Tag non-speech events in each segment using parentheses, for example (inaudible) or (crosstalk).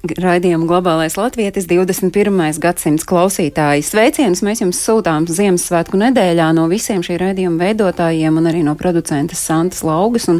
Raidījuma globālais latvietis 21. gadsimts klausītāji. Sveicienus mēs jums sūtām Ziemassvētku nedēļā no visiem šī raidījuma veidotājiem un arī no producentas Santas Laugas un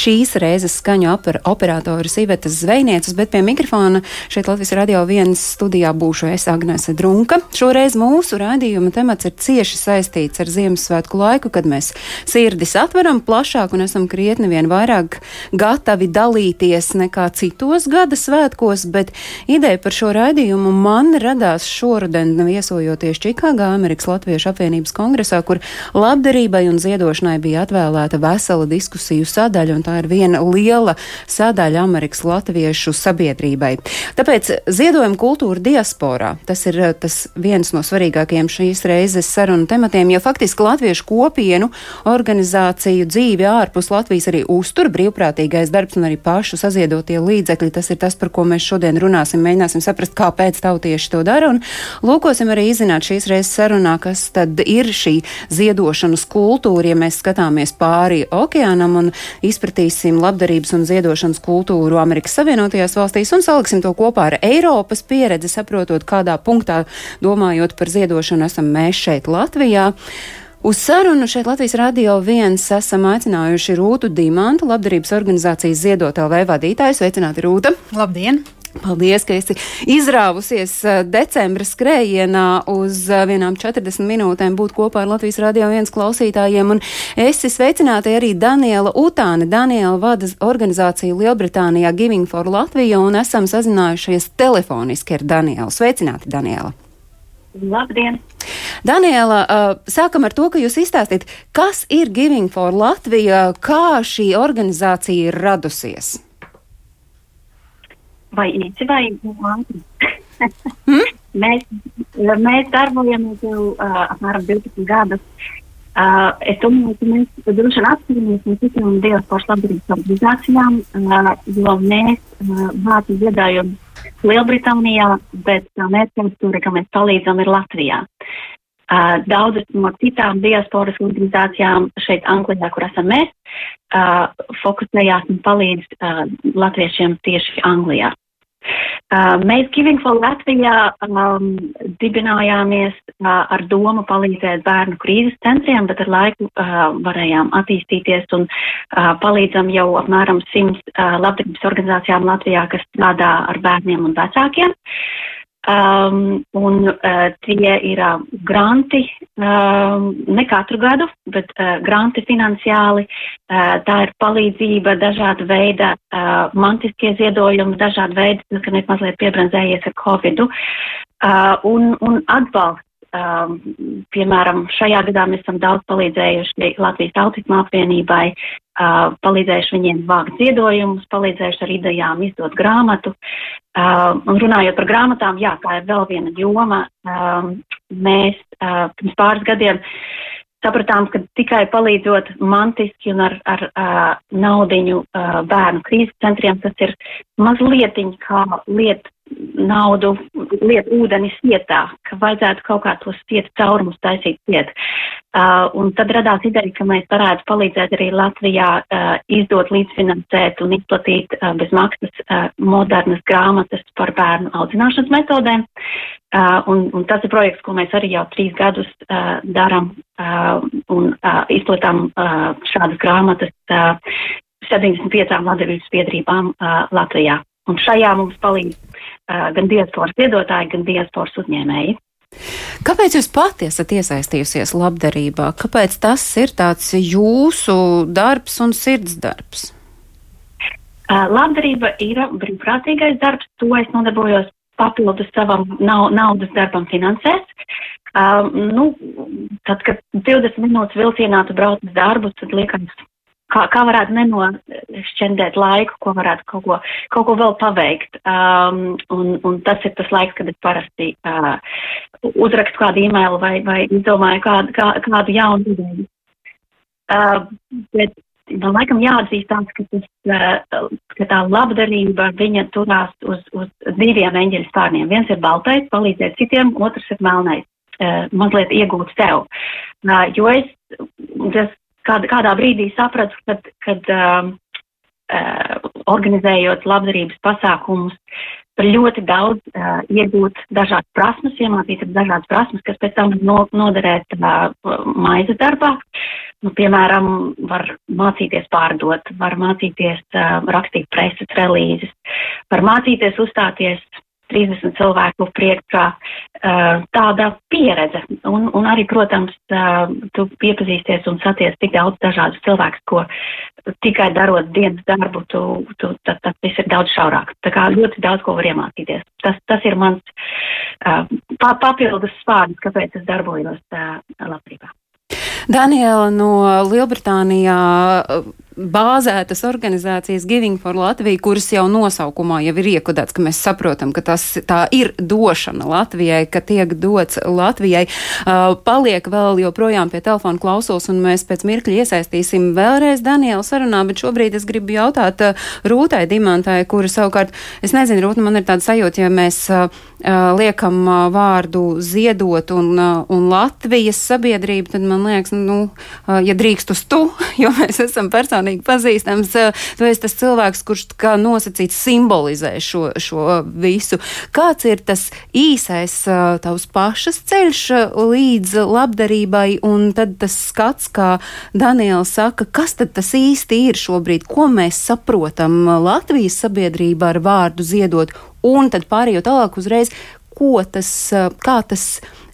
šīs reizes skaņu oper operatoras Ivetas Zvejnieces, bet pie mikrofona šeit Latvijas radio viens studijā būšu es Agnese Drunka. Šoreiz mūsu raidījuma temats ir cieši saistīts ar Ziemassvētku laiku, kad mēs sirdis atveram plašāk un esam krietni vien vairāk gatavi dalīties nekā citos gada svētkos, bet ideja par šo raidījumu man radās šoruden viesojoties Čikāgā Amerikas Latviešu apvienības kongresā, kur labdarībai un ziedošanai bija atvēlēta vesela diskusiju sadaļa, un tā ir viena liela sadaļa Amerikas Latviešu sabiedrībai. Tāpēc ziedojuma kultūra diasporā, tas ir eh, tas viens no svarīgākajiem šīs reizes sarunu tematiem, jo faktiski Latviešu kopienu organizāciju dzīvi ārpus Latvijas arī uztur brīvprātīgais darbs un arī pašu saziedotie līdzekļi. Tas ir tas, par ko mēs šodien runāsim, mēģināsim saprast, kāpēc tautieši to dara un lūkosim arī izzināt šīs reizes sarunā, kas tad ir šī ziedošanas kultūra, ja mēs skatāmies pāri okeānam un izpratīsim labdarības un ziedošanas kultūru Amerikas Savienotajās valstīs un saliksim to kopā ar Eiropas pieredzi, saprotot, kādā punktā domājot par ziedošanu esam mēs šeit Latvijā. Uz sarunu šeit Latvijas radio viens esam aicinājuši Rūtu Dimantu, labdarības organizācijas Ziedot LV vadītāju. Sveicināti, Rūta! Labdien! Paldies, ka esi izrāvusies eh, decembra skrējienā uz eh, vienām 40 minūtēm būt kopā ar Latvijas radio viens klausītājiem. Un esi sveicināta arī Daniela Utāne. Daniela vada organizāciju Lielbritānijā Giving for Latviju un esam sazinājušies telefoniski ar Danielu. Sveicināti, Daniela! Labdien! Daniela, uh, sākam ar to, ka jūs izstāstīt, kas ir Giving for Latvija, kā šī organizācija ir radusies. Vai īsi vai ātri? (laughs) hmm? mēs, mēs darbojamies jau uh, apmēram 12 gadus. Uh, es domāju, ka mēs droši vien atceramies no citām diasporas labdarības organizācijām, uh, jo mēs uh, vācam ziedājumus Lielbritānijā, bet tā mērķaustūra, ka mēs palīdzam, ir Latvijā. Uh, daudzas no citām diasporas organizācijām šeit Anglijā, kur esam mēs, uh, fokusējās un palīdz uh, latviešiem tieši Anglijā. Uh, mēs Giving for Latvijā um, dibinājāmies uh, ar domu palīdzēt bērnu krīzes centriem, bet ar laiku uh, varējām attīstīties un uh, palīdzam jau apmēram simts uh, labdarības organizācijām Latvijā, kas strādā ar bērniem un vecākiem. Um, un uh, tie ir uh, granti, um, ne katru gadu, bet uh, granti finansiāli. Uh, tā ir palīdzība, dažāda veida uh, mantiskie ziedojumi, dažāda veida, ka mēs mazliet piebranzējies ar Covidu, uh, un, un atbalsts. Um, piemēram, šajā gadā mēs esam daudz palīdzējuši Latvijas autismu apvienībai, uh, palīdzējuši viņiem vākt ziedojumus, palīdzējuši ar idejām izdot grāmatu. Uh, un runājot par grāmatām, jā, tā ir vēl viena joma. Um, mēs uh, pirms pāris gadiem sapratām, ka tikai palīdzot mantiski un ar, ar uh, naudiņu uh, bērnu krīzes centriem, tas ir mazlietiņ kā liet naudu, liet ūdeni sietā, ka vajadzētu kaut kā tos siet caurumus taisīt siet. Uh, un tad radās ideja, ka mēs varētu palīdzēt arī Latvijā uh, izdot, līdzfinansēt un izplatīt uh, bez maksas uh, modernas grāmatas par bērnu audzināšanas metodēm. Uh, un, un tas ir projekts, ko mēs arī jau trīs gadus uh, darām uh, un uh, izplatām uh, šādas grāmatas uh, 75 labdarības biedrībām uh, Latvijā. Un šajā mums palīdz uh, gan diasporas iedotāji, gan diasporas uzņēmēji. Kāpēc jūs pati esat iesaistījusies labdarībā? Kāpēc tas ir tāds jūsu darbs un sirds darbs? Uh, labdarība ir brīvprātīgais darbs, to es nodarbojos papildus savam nav, naudas darbam finansēs. Um, nu, tad, kad 20 minūtes vilcienā tu brauc uz darbu, tad liekas, kā, kā varētu nenošķendēt laiku, ko varētu kaut ko, kaut ko vēl paveikt. Um, un, un tas ir tas laiks, kad es parasti uh, uzrakstu kādu e-mailu vai, vai izdomāju kādu, kā, kādu jaunu ideju. Uh, bet man laikam jāatzīstās, ka, tas, uh, ka tā labdarība viņa turās uz, uz diviem eņģeļu spārniem. Viens ir baltais, palīdzēt citiem, otrs ir melnais, uh, mazliet iegūt sev. Uh, jo es tas, kād, kādā brīdī sapratu, kad, kad um, uh, organizējot labdarības pasākumus, var ļoti daudz uh, iegūt dažādas prasmes, iemācīt dažādas prasmes, kas pēc tam no, noderēt uh, maize darbā. Nu, piemēram, var mācīties pārdot, var mācīties uh, rakstīt preses relīzes, var mācīties uzstāties 30 cilvēku priekšā uh, tāda pieredze. Un, un arī, protams, uh, tu iepazīsties un saties tik daudz dažādus cilvēkus, ko tikai darot dienas darbu, tu, tu, tad, tad viss ir daudz šaurāk. Tā kā ļoti daudz ko var iemācīties. Tas, tas ir mans uh, papildus spārns, kāpēc es darbojos labdarībā. Daniela no Lielbritānijā bāzētas organizācijas Giving for Latviju, kuras jau nosaukumā jau ir iekodēts, ka mēs saprotam, ka tas tā ir došana Latvijai, ka tiek dots Latvijai. Uh, paliek vēl joprojām pie telefona klausos, un mēs pēc mirkļa iesaistīsim vēlreiz Danielu sarunā, bet šobrīd es gribu jautāt uh, Rūtai Dimantai, kura savukārt, es nezinu, Rūta, man ir tāda sajūta, ja mēs uh, uh liekam uh, vārdu ziedot un, uh, un Latvijas sabiedrību, tad man liekas, nu, ja drīkst uz tu, (laughs) jo mēs esam personīgi pazīstams. Eh, tu esi tas cilvēks, kurš kā nosacīts simbolizē šo, šo visu. Kāds ir tas īsais eh, tavs pašas ceļš eh, līdz labdarībai, un tad tas skats, kā Daniela saka, kas tad tas īsti ir šobrīd, ko mēs saprotam Latvijas sabiedrībā ar vārdu ziedot, un tad pārējot tālāk uzreiz, ko tas, kā tas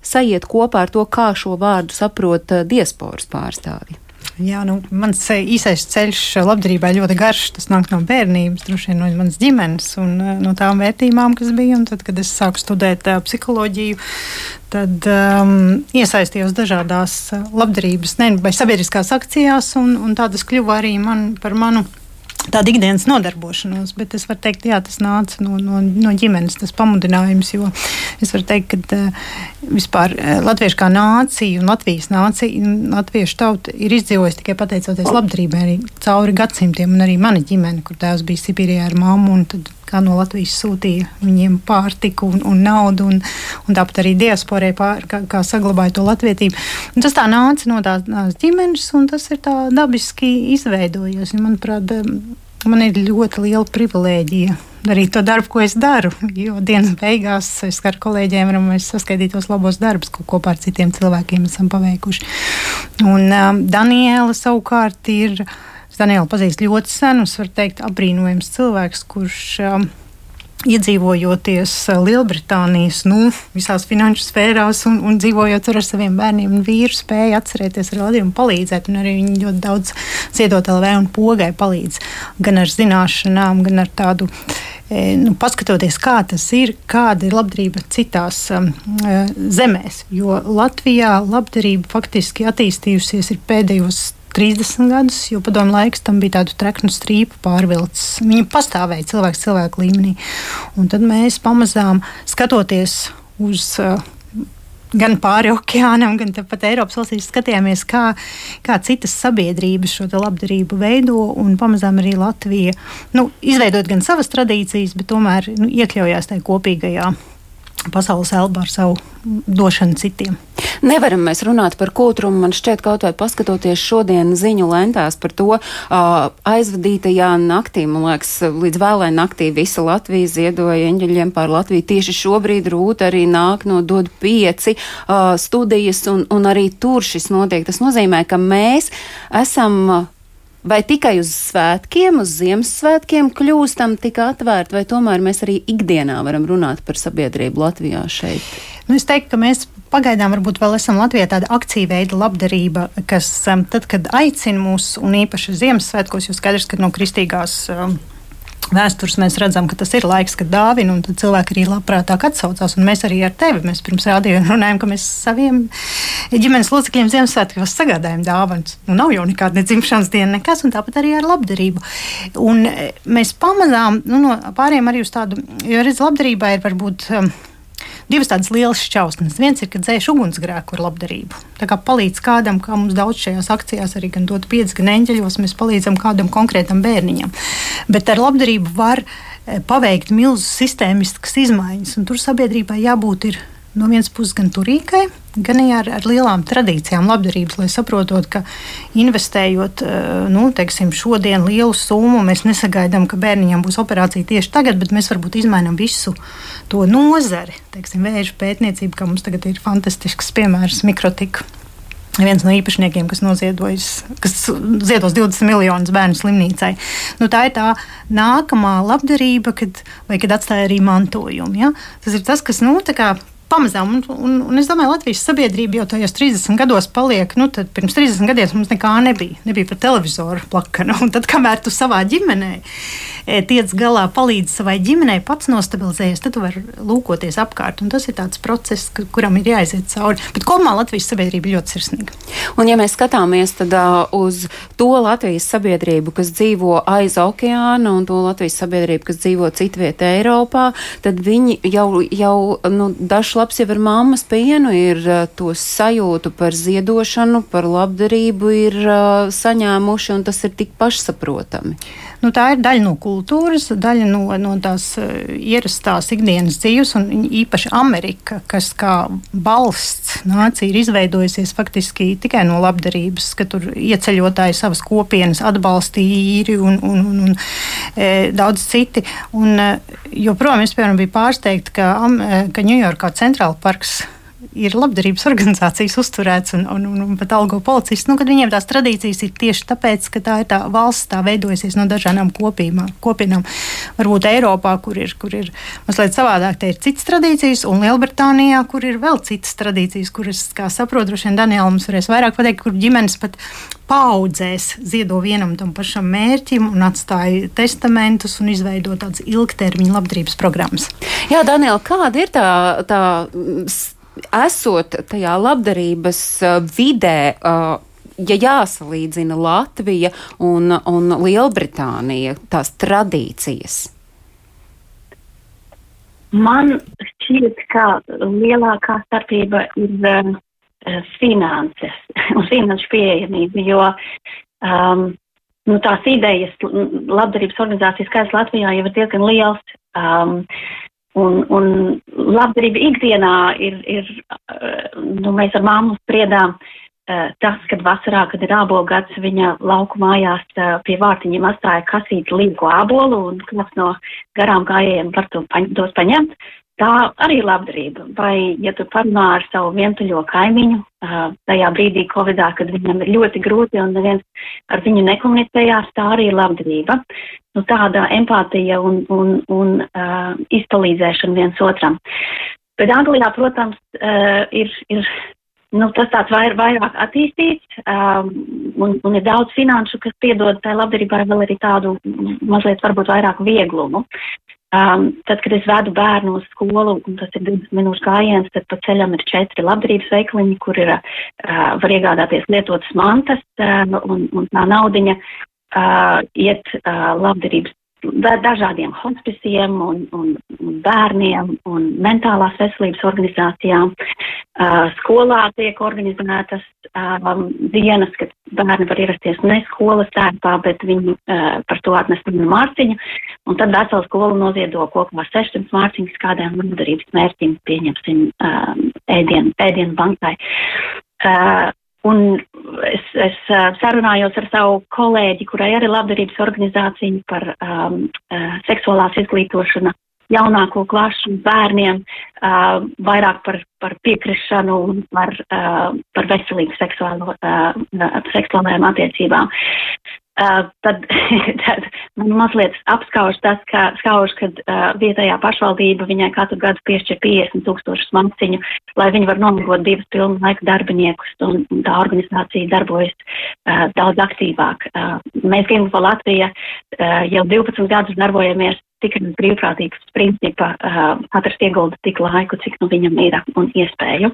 sajiet kopā ar to, kā šo vārdu saprot diasporas pārstāvji. Jā, nu, mans eh, īsais ceļš labdarībai ļoti garš. Tas nāk no bērnības, droši vien no manas ģimenes un eh, no tām vērtībām, kas bija. Un tad, kad es sāku studēt uh, psiholoģiju, tad um, iesaistījos dažādās labdarības ne, vai sabiedriskās akcijās, un, un tādas kļuva arī man par manu tāda ikdienas nodarbošanos, bet es varu teikt, jā, tas nāca no, no, no ģimenes, tas pamudinājums, jo es varu teikt, ka uh, vispār uh, latviešu kā nācija un Latvijas nācija, latviešu tauta ir izdzīvojusi tikai pateicoties labdarībai arī cauri gadsimtiem, un arī mana ģimene, kur tēvs bija Sibīrijā ar mammu, un tad kā no Latvijas sūtīja viņiem pārtiku un, un naudu, un, un tāpat arī diasporē pār, kā, kā saglabāja to latvietību. Un tas tā nāca no tās, ģimenes, un tas ir tā dabiski izveidojies. Ja, manuprāt, man ir ļoti liela privilēģija darīt to darbu, ko es daru. Jo dienas beigās es ar kolēģiem varam saskaitīt tos labos darbus, ko kopā ar citiem cilvēkiem esam paveikuši. Un um, Daniela savukārt ir Daniela pazīst ļoti sen, un var teikt, apbrīnojams cilvēks, kurš um, iedzīvojoties uh, Lielbritānijas nu, visās finanšu sfērās un, un dzīvojot tur ar saviem bērniem un vīru, spēja atcerēties ar Latviju un palīdzēt. Un arī viņi ļoti daudz ziedot LV un pogai palīdz gan ar zināšanām, gan ar tādu. E, nu, paskatoties, kā tas ir, kāda ir labdarība citās um, e, zemēs. Jo Latvijā labdarība faktiski attīstījusies pēdējos 30 gadus, jo padomu laiks tam bija tādu treknu strīpu pārvilcis. Viņi pastāvēja cilvēks cilvēku līmenī. Un tad mēs pamazām skatoties uz. Uh, gan pāri okeānam, gan pat Eiropas valstīs skatījāmies, kā, kā citas sabiedrības šo labdarību veido. Pamazām arī Latvija nu, izveidot gan savas tradīcijas, bet tomēr nu, iekļaujās tajā kopīgajā pasaules elpa ar savu došanu citiem. Nevaram mēs runāt par kūtrumu. Man šķiet, kaut vai paskatoties šodien ziņu lentās par to uh, aizvadītajā naktī, man liekas, līdz vēlai naktī visa Latvija ziedoja eņģeļiem pār Latviju. Tieši šobrīd rūta arī nāk no dod pieci uh, studijas, un, un arī tur šis notiek. Tas nozīmē, ka mēs esam. Uh, Vai tikai uz svētkiem, uz Ziemassvētkiem kļūstam tik atvērti, vai tomēr mēs arī ikdienā varam runāt par sabiedrību Latvijā šeit? Nu, es teiktu, ka mēs pagaidām varbūt vēl esam Latvijā tāda akcija veida labdarība, kas tad, kad aicina mūs, un īpaši Ziemassvētkos, jo skaidrs, ka no kristīgās. Um, vēstures mēs redzam, ka tas ir laiks, kad dāvina, un cilvēki arī labprātāk atsaucās. Mēs arī ar tevi, mēs pirms rādījām, runājām, ka mēs saviem ģimenes locekļiem Ziemassvētkos sagādājam dāvanas. Nu, nav jau nekāda dzimšanas diena, nekas, un tāpat arī ar labdarību. Un mēs pamazām nu, no pārējiem arī uz tādu, jo redz, labdarībā ir varbūt. Um, divas tādas lielas šķausmas. Viens ir, ka dzēš ugunsgrēku ar labdarību. Tā kā palīdz kādam, kā mums daudz šajās akcijās arī gan dot pieci, gan eņģeļos, mēs palīdzam kādam konkrētam bērniņam. Bet ar labdarību var eh, paveikt milzu sistēmiskas izmaiņas, un tur sabiedrībai jābūt ir no vienas puses gan turīgai, gan arī ar, ar lielām tradīcijām labdarības, lai saprotot, ka investējot eh, nu, teiksim, šodien lielu summu, mēs nesagaidām, ka bērniņam būs operācija tieši tagad, bet mēs varbūt izmainām visu to nozari, teiksim, vēža pētniecību, kā mums tagad ir fantastisks piemērs mikrotika. Viens no īpašniekiem, kas noziedojas, kas ziedos 20 miljonus bērnu slimnīcai. Nu, tā ir tā nākamā labdarība, kad, vai kad atstāja arī mantojumu. Ja? Tas ir tas, kas nu, pamazām. Un, un, un es domāju, Latvijas sabiedrība jau tajos 30 gados paliek. Nu, pirms 30 gadiem mums nekā nebija. Nebija pat televizoru plakana. (laughs) Un tad, kamēr tu savā ģimenē tiec galā, palīdzi savai ģimenei, pats nostabilizējies, tad tu vari lūkoties apkārt. Un tas ir tāds process, kuram ir jāiziet cauri. Bet kopumā Latvijas sabiedrība ļoti sirsnīga. Un, ja mēs skatāmies tad, uh, uz to Latvijas sabiedrību, kas dzīvo aiz okeāna, un to Latvijas sabiedrību, kas dzīvo citvietā Eiropā, tad viņi jau, jau nu, dažs labs jau ar mammas pienu, ir uh, to sajūtu par ziedošanu, par labdarību ir uh, saņēmuši, un tas ir tik pašsaprotami. Nu, tā ir daļa no kultūras, daļa no, no tās uh, ierastās ikdienas dzīves, un īpaši Amerika, kas kā valsts nācija ir izveidojusies faktiski tikai no labdarības, ka tur ieceļotāji savas kopienas atbalstīja īri un, un, un, un e, daudz citi. Un, joprojām es, piemēram, biju pārsteigta, ka, ka Ņujorkā centrāla parks ir labdarības organizācijas uzturēts un, un, un, un pat algo policists. Nu, viņiem tās tradīcijas ir tieši tāpēc, ka tā ir tā valsts, tā veidojusies no dažādām kopīmā, kopienām. Varbūt Eiropā, kur ir, kur ir mazliet savādāk, te ir citas tradīcijas, un Lielbritānijā, kur ir vēl citas tradīcijas, kuras, kā saprotu, droši vien Daniela mums varēs vairāk pateikt, kur ģimenes pat paudzēs ziedo vienam tam pašam mērķim un atstāja testamentus un izveido tādas ilgtermiņa labdarības programmas. Jā, Daniela, kāda ir tā, tā esot tajā labdarības uh, vidē, uh, ja jāsalīdzina Latvija un, un Lielbritānija, tās tradīcijas? Man šķiet, ka lielākā starpība ir um, finanses un (laughs) finanšu pieejamība, jo um, nu, tās idejas labdarības organizācijas skaits Latvijā jau ir diezgan liels. Um, Un, un labdarība ikdienā ir, ir nu, mēs ar māmu spriedām tas, kad vasarā, kad ir ābolu gads, viņa lauku mājās pie vārtiņiem atstāja kasīt līgu ābolu un kāds no garām gājējiem var to paņ, tos paņemt. Tā arī labdarība. Vai, ja tu parunā ar savu vientuļo kaimiņu, tajā brīdī, Covidā, kad viņam ir ļoti grūti un neviens ar viņu nekomunicējās, tā arī ir labdarība. Nu, tāda empātija un, un, un uh, izpalīdzēšana viens otram. Bet Anglijā, protams, uh, ir, ir nu, tas tāds vair, vairāk attīstīts, um, un, un ir daudz finanšu, kas piedod tai labdarībai vēl arī tādu mazliet varbūt vairāk vieglumu. Um, tad, kad es vedu bērnu uz skolu, un tas ir 20 minūšu gājiens, tad pa ceļam ir četri labdarības veikliņi, kur ir, uh, var iegādāties lietotas mantas, uh, un, un tā naudiņa uh, iet uh, labdarības dažādiem hospisiem un, un, un bērniem un mentālās veselības organizācijām. Uh, skolā tiek organizētas um, dienas, kad bērni var ierasties ne skolas tērpā, bet viņi uh, par to atnest vienu mārciņu, un tad vesela skola noziedo kopā 600 mārciņas kādām nodarības mērķim, pieņemsim um, ēdienu, ēdienu bankai. Uh, Un es, es sarunājos ar savu kolēģi, kurai arī labdarības organizācija par um, seksuālās izglītošanu jaunāko klašu bērniem, uh, vairāk par, par piekrišanu un par, uh, par veselīgu seksuālo, uh, seksuālajām attiecībām. Uh, tad, (laughs) tad man mazliet apskauž tas, ka, skauž, kad uh, vietējā pašvaldība viņai katru gadu piešķir 50 tūkstošus manciņu, lai viņi var nomigot divus pilnu laiku darbiniekus, un, un tā organizācija darbojas uh, daudz aktīvāk. Uh, mēs Gimba Latvija uh, jau 12 gadus darbojamies tikai brīvprātīgas principa, uh, katrs iegulda tik laiku, cik nu viņam ir un iespēju.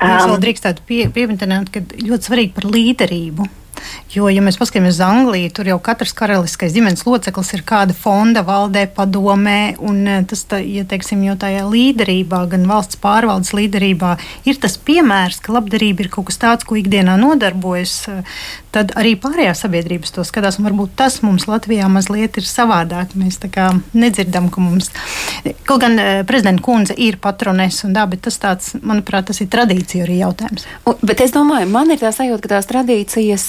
Um, es vēl drīkstētu pie, pieminēt, ka ļoti svarīgi par līderību Jo, ja mēs paskatāmies uz Angliju, tur jau katrs karaliskais ģimenes loceklis ir kāda fonda valdē, padomē, un eh, tas, tā, ja teiksim, jau tajā līderībā, gan valsts pārvaldes līderībā, ir tas piemērs, ka labdarība ir kaut kas tāds, ko ikdienā nodarbojas, eh, tad arī pārējā sabiedrības to skatās, un varbūt tas mums Latvijā mazliet ir savādāk. Mēs tā kā nedzirdam, ka mums, kaut gan eh, prezidenta kundze ir patronēs un tā, bet tas tāds, manuprāt, tas ir tradīcija arī jautājums. Un, bet es domāju, man ir tā sajūta, ka tās tradīcijas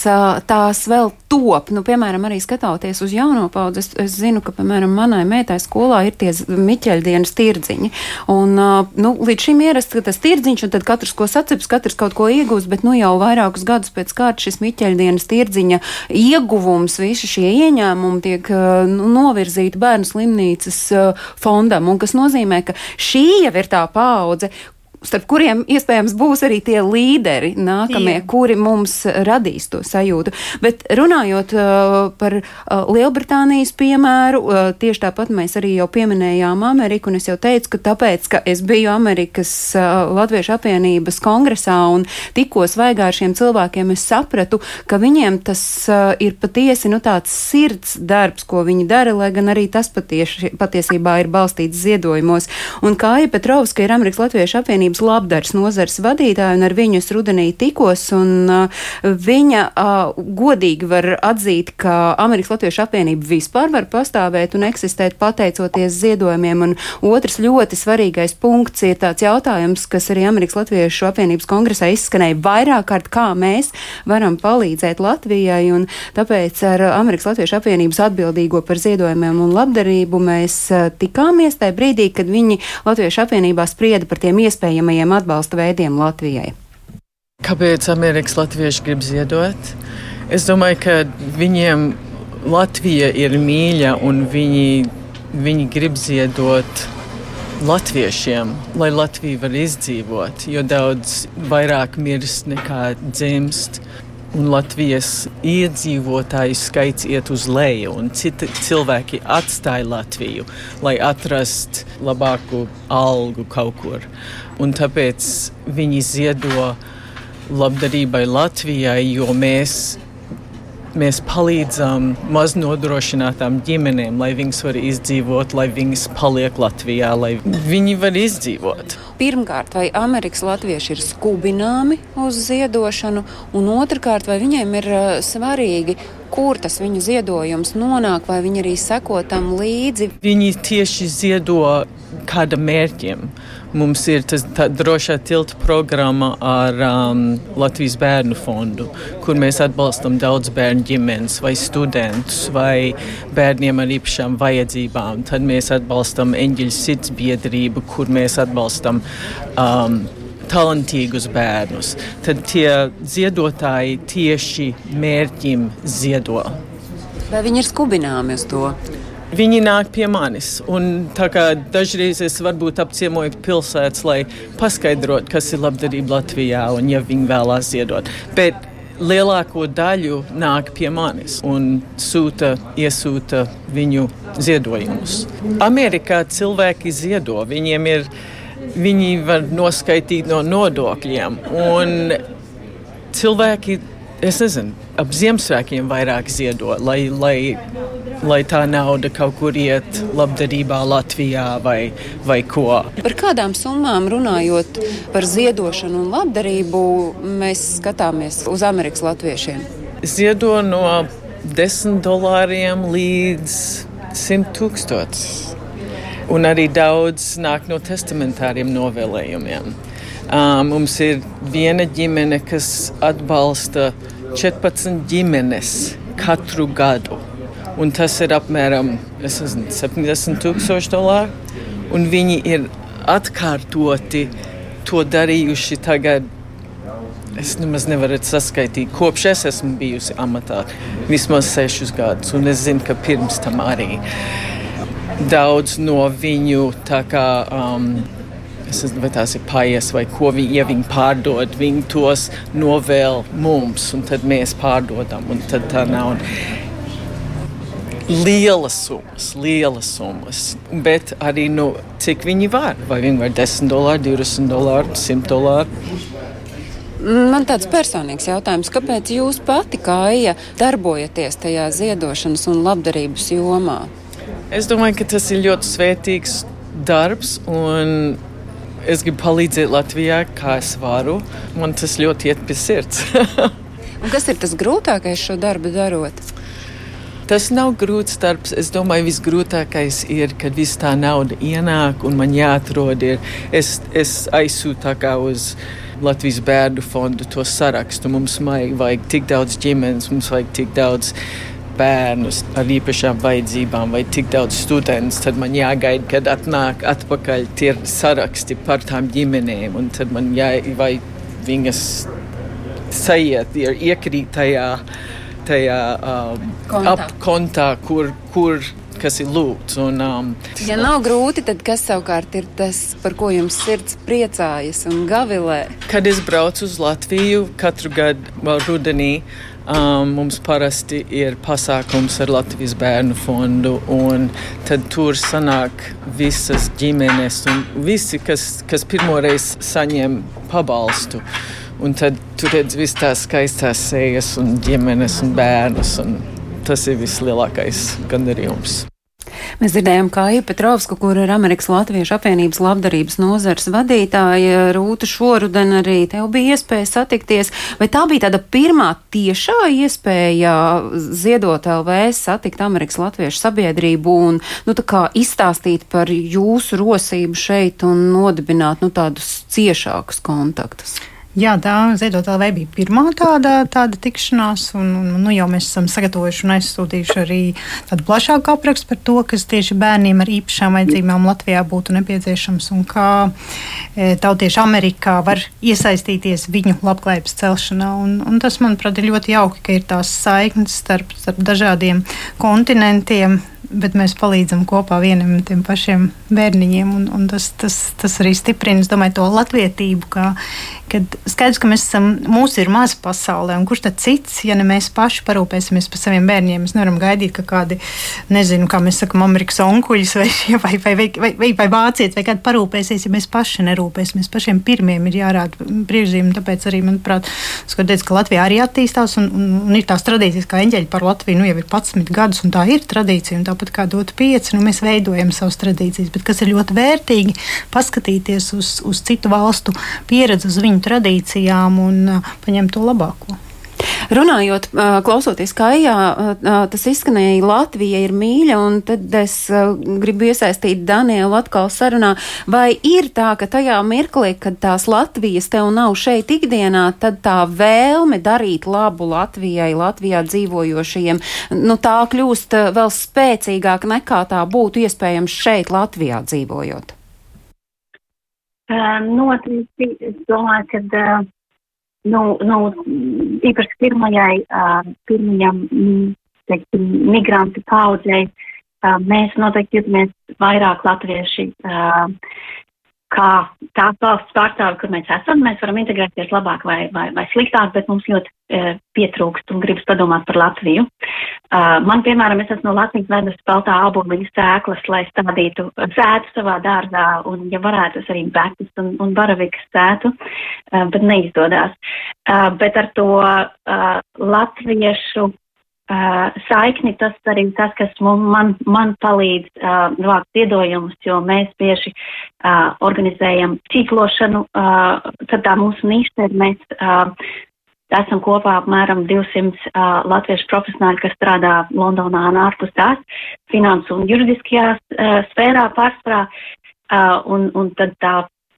tās vēl top. Nu, piemēram, arī skatoties uz jauno paudzi, es, es zinu, ka, piemēram, manai meitai skolā ir tie miķeļdienas tirdziņi. Un, nu, līdz šim ierasts, ka tas tirdziņš, un tad katrs ko saceps, katrs kaut ko iegūst, bet nu jau vairākus gadus pēc kārtas šis miķeļdienas tirdziņa ieguvums, visi šie ieņēmumi tiek nu, novirzīti bērnu slimnīcas fondam, un kas nozīmē, ka šī jau ir tā paudze, starp kuriem iespējams būs arī tie līderi nākamie, Jā. kuri mums radīs to sajūtu. Bet runājot uh, par uh, Lielbritānijas piemēru, uh, tieši tāpat mēs arī jau pieminējām Ameriku, un es jau teicu, ka tāpēc, ka es biju Amerikas uh, Latviešu apvienības kongresā un tikko svaigā ar šiem cilvēkiem, es sapratu, ka viņiem tas uh, ir patiesi nu, tāds sirds darbs, ko viņi dara, lai gan arī tas patieši, patiesībā ir balstīts ziedojumos. Un Kāja Petrovska ir Amerikas Latviešu apvienības Savienības labdaras nozares vadītāju, un ar viņu es rudenī tikos, un uh, viņa uh, godīgi var atzīt, ka Amerikas Latviešu apvienība vispār var pastāvēt un eksistēt pateicoties ziedojumiem, un otrs ļoti svarīgais punkts ir tāds jautājums, kas arī Amerikas Latviešu apvienības kongresā izskanēja vairāk kārt, kā mēs varam palīdzēt Latvijai, un tāpēc ar Amerikas Latviešu apvienības atbildīgo par ziedojumiem un labdarību mēs uh, tikāmies tajā brīdī, kad viņi Latviešu apvienībā sprieda par tiem iespējamiem iespējamajiem atbalsta veidiem Latvijai? Kāpēc Amerikas Latvieši grib ziedot? Es domāju, ka viņiem Latvija ir mīļa un viņi, viņi grib ziedot latviešiem, lai Latvija var izdzīvot, jo daudz vairāk mirst nekā dzimst un Latvijas iedzīvotāju skaits iet uz leju, un citi cilvēki atstāja Latviju, lai atrastu labāku algu kaut kur. Un tāpēc viņi ziedo labdarībai Latvijai, jo mēs mēs palīdzam maznodrošinātām ģimenēm, lai viņas var izdzīvot, lai viņas paliek Latvijā, lai viņi var izdzīvot. Pirmkārt, vai Amerikas latvieši ir skubināmi uz ziedošanu, un otrkārt, vai viņiem ir uh, svarīgi, kur tas viņu ziedojums nonāk, vai viņi arī seko tam līdzi? Viņi tieši ziedo kādam mērķim. Mums ir tas drošā tilta programma ar um, Latvijas bērnu fondu, kur mēs atbalstam daudz bērnu ģimenes vai studentus vai bērniem ar īpašām vajadzībām. Tad mēs atbalstam Eņģeļa sirds biedrību, kur mēs atbalstam um, talantīgus bērnus. Tad tie ziedotāji tieši mērķim ziedo. Vai viņi ir skubināmi uz to? Viņi nāk pie manis. Dažreiz es varbūt apciemoju pilsētas, lai paskaidrotu, kas ir labdarība Latvijā un ja viņi vēlās ziedot. Bet lielāko daļu nāk pie manis un sūta, iesūta viņu ziedojumus. Amerikā cilvēki ziedo, viņiem ir, viņi var noskaitīt no nodokļiem. Un cilvēki, es nezinu, ap Ziemassvētkiem vairāk ziedo, lai, lai lai tā nauda kaut kur iet labdarībā Latvijā vai, vai ko. Par kādām summām runājot par ziedošanu un labdarību, mēs skatāmies uz Amerikas latviešiem? Ziedo no 10 dolāriem līdz 100 tūkstošiem. Un arī daudz nāk no testamentāriem novēlējumiem. Um, mums ir viena ģimene, kas atbalsta 14 ģimenes katru gadu un tas ir apmēram nezinu, 70 tūkstoši dolāru. Un viņi ir atkārtoti to darījuši tagad. Es nemaz nevaru saskaitīt, kopš es esmu bijusi amatā vismaz sešus gadus, un es zinu, ka pirms tam arī daudz no viņu tā kā. Um, Es nezinu, vai tās ir paies vai ko viņi, ja viņi pārdod, viņi tos novēl mums, un tad mēs pārdodam, tad tā nav. Lielas summas, lielas summas. Bet arī nu, cik viņi var. Vai viņi var 10 dolāru, 20 dolāru, 100 dolāru. Man tāds personīgs jautājums, kāpēc jūs pati kā Aija darbojaties tajā ziedošanas un labdarības jomā? Es domāju, ka tas ir ļoti svētīgs darbs un es gribu palīdzēt Latvijā, kā es varu. Man tas ļoti iet pie sirds. (laughs) kas ir tas grūtākais šo darbu darot? Tas nav grūts darbs. Es domāju, visgrūtākais ir, kad viss tā nauda ienāk un man jāatrod. Ir. Es, es aizsūtu uz Latvijas bērnu fondu to sarakstu. Mums vajag tik daudz ģimenes, mums vajag tik daudz bērnus ar īpašām vajadzībām vai tik daudz studentus, tad man jāgaida, kad atnāk atpakaļ tie saraksti par tām ģimenēm. Un tad man jāivai viņas sajiet, ir iekrīt tajā, tajā um, kontā. ap kontā, kur, kur kas ir lūgts. Un, um, ja nav grūti, tad kas savukārt ir tas, par ko jums sirds priecājas un gavilē? Kad es braucu uz Latviju katru gadu, rudenī, Um, mums parasti ir pasākums ar Latvijas bērnu fondu, un tad tur sanāk visas ģimenes un visi, kas, kas pirmoreiz saņem pabalstu. Un tad tur redz visas tās skaistās sejas un ģimenes un bērnus, un tas ir vislielākais gandarījums. Mēs dzirdējām, kā Ipa Petrovska, kur ir Amerikas Latviešu apvienības labdarības nozars vadītāja, Rūta šoruden arī tev bija iespēja satikties. Vai tā bija tāda pirmā tiešā iespēja ziedot LV satikt Amerikas Latviešu sabiedrību un, nu, tā kā izstāstīt par jūsu rosību šeit un nodibināt, nu, tādus ciešākus kontaktus? Jā, tā Ziedot LV bija pirmā tāda, tāda tikšanās, un, un nu, jau mēs esam sagatavojuši un aizsūtījuši arī tādu plašāku aprakstu par to, kas tieši bērniem ar īpašām vajadzībām Latvijā būtu nepieciešams un kā e, tautieši Amerikā var iesaistīties viņu labklājības celšanā. Un, un tas, manuprāt, ir ļoti jauki, ka ir tās saiknes starp, starp dažādiem kontinentiem, bet mēs palīdzam kopā vienam un tiem pašiem bērniņiem. Un, un tas, tas, tas arī stiprina domāju, to latvietību, kā, kad skaidrs, ka mēs esam, mūsu ir maza pasaulē, un kurš tad cits, ja ne mēs paši parūpēsimies par saviem bērniem, mēs nevaram gaidīt, ka kādi, nezinu, kā mēs sakam, Amerikas onkuļus vai, vai, vai, vai, vai, vai, vai vācietis vai kādi parūpēsies, ja mēs paši nerūpēsimies. Pašiem pirmiem ir jārāda priekšzīme, tāpēc arī, manuprāt, skaties, ka Latvijā arī attīstās un, un, un ir tās tradīcijas, kā eņģeļi par Latviju, nu jau ir 11 gadus, un tā ir tradīcija, un tāpat kā dot 5, nu mēs veidojam savas tradīcijas, bet kas ir ļoti vērtīgi, paskatīties uz, uz citu valstu pieredzi, uz viņu tradīcijām un uh, paņemt to labāko. Runājot, klausoties Kaijā, tas izskanēja, Latvija ir mīļa, un tad es gribu iesaistīt Danielu atkal sarunā. Vai ir tā, ka tajā mirklī, kad tās Latvijas tev nav šeit ikdienā, tad tā vēlme darīt labu Latvijai, Latvijā dzīvojošajiem, nu tā kļūst vēl spēcīgāk nekā tā būtu iespējams šeit Latvijā dzīvojot? Uh, noteikti, es domāju, ka uh, nu, nu, īpaši pirmajai, pirmajam, teiksim, migrantu paudzei, mēs noteikti jūtamies vairāk latvieši kā tās valsts pārstāvi, kur mēs esam, mēs varam integrēties labāk vai, vai, vai sliktāk, bet mums ļoti e, pietrūkst un gribas padomāt par Latviju. Uh, man, piemēram, es esmu no Latvijas vedus peltā albumiņu sēklas, lai stādītu sētu savā dārzā un, ja varētu, es arī bekus un, un baravikas sētu, uh, bet neizdodas. Uh, bet ar to uh, latviešu Uh, saikni, tas arī tas, kas man, man palīdz uh, vākt ziedojumus, jo mēs bieži uh, organizējam tīklošanu, uh, tad tā mūsu niša ir, mēs uh, esam kopā apmēram 200 uh, latviešu profesionāļi, kas strādā Londonā un ārpus tās, finansu un juridiskajā uh, sfērā pārsvarā, uh, un, un tad tā,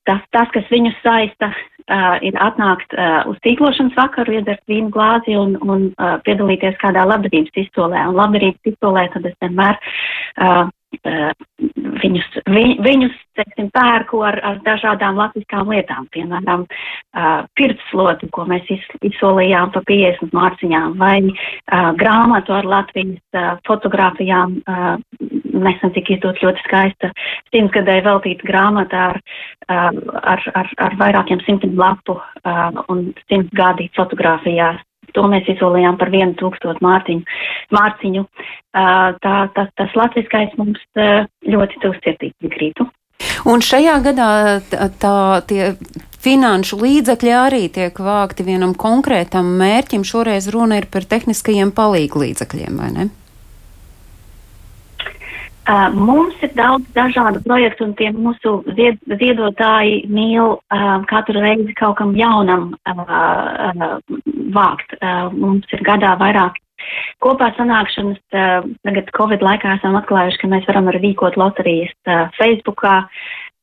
tas, tas, kas viņus saista, uh, ir atnākt uh, uz tīklošanas vakaru, iedzert vīnu glāzi un, un uh, piedalīties kādā labdarības izsolē. Un labdarības izsolē tad es vienmēr uh, Uh, viņus, vi, viņus teiksim, pērku ar, ar dažādām latviskām lietām, piemēram, uh, pirtsloti, ko mēs iz, izsolījām pa 50 mārciņām, vai uh, grāmatu ar Latvijas uh, fotografijām. Uh, nesen tika izdot ļoti skaista simtgadēja veltīta grāmata ar, uh, ar, ar, ar vairākiem simtiem lapu uh, un simtgadi fotografijās To mēs izsolījām par vienu tūkstotu mārciņu. mārciņu. Tā, tas, tas latviskais mums ļoti tuvs sirdī grītu. Un šajā gadā tā, tie finanšu līdzekļi arī tiek vākti vienam konkrētam mērķim. Šoreiz runa ir par tehniskajiem palīgu līdzekļiem, vai ne? Uh, mums ir daudz dažādu projektu, un tie mūsu zied, ziedotāji mīl uh, katru reizi kaut kam jaunam uh, uh, vākt. Uh, mums ir gadā vairāk kopā sanākšanas. Uh, tagad Covid laikā esam atklājuši, ka mēs varam arī rīkot loterijas uh, Facebookā.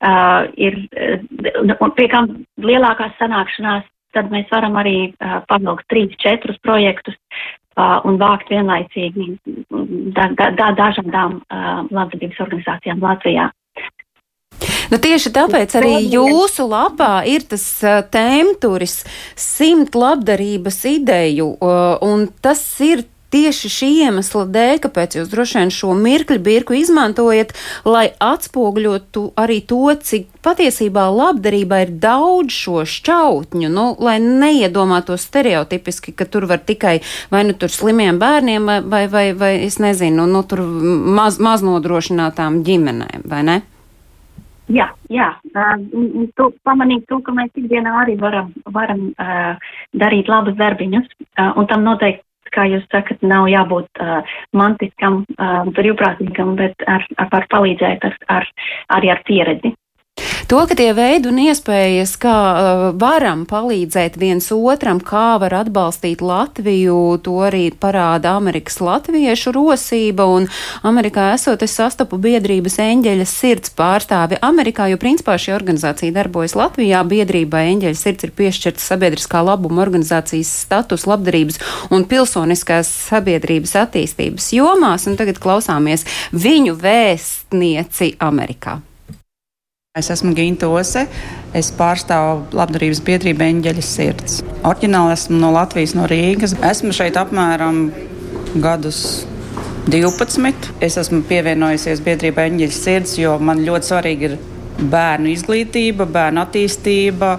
Uh, ir, uh, un pie kam lielākās sanākšanās, tad mēs varam arī uh, pavilkt trīs, četrus projektus un vākt vienlaicīgi da, da, da, dažādām labdarības organizācijām Latvijā. Nu, tieši tāpēc arī jūsu lapā ir tas tēmturis simt labdarības ideju, un tas ir tieši šī iemesla dēļ, kāpēc jūs droši vien šo mirkļu birku izmantojat, lai atspoguļotu arī to, cik patiesībā labdarībā ir daudz šo šķautņu, nu, lai neiedomātos stereotipiski, ka tur var tikai vai nu tur slimiem bērniem vai, vai, vai, vai es nezinu, nu, tur maz, maznodrošinātām ģimenēm, vai ne? Jā, jā. Uh, tu pamanīt to, ka mēs ikdienā arī varam, varam uh, darīt labus darbiņus, uh, un tam noteikti kā jūs sakat, nav jābūt uh, mantiskam, uh, brīvprātīgam, bet ar, ar var palīdzēt ar, ar, arī ar pieredzi. To, ka tie veidi un iespējas, kā uh, varam palīdzēt viens otram, kā var atbalstīt Latviju, to arī parāda Amerikas latviešu rosība. Un Amerikā esot, es sastapu biedrības eņģeļa sirds pārstāvi Amerikā, jo principā šī organizācija darbojas Latvijā. Biedrībai eņģeļa sirds ir piešķirts sabiedriskā labuma organizācijas status labdarības un pilsoniskās sabiedrības attīstības jomās, un tagad klausāmies viņu vēstnieci Amerikā. Es esmu Ginta Ose. Es pārstāvu labdarības biedrību Eņģeļa sirds. Orģināli esmu no Latvijas, no Rīgas. Esmu šeit apmēram gadus 12. Es esmu pievienojusies biedrībai Eņģeļa sirds, jo man ļoti svarīgi ir bērnu izglītība, bērnu attīstība.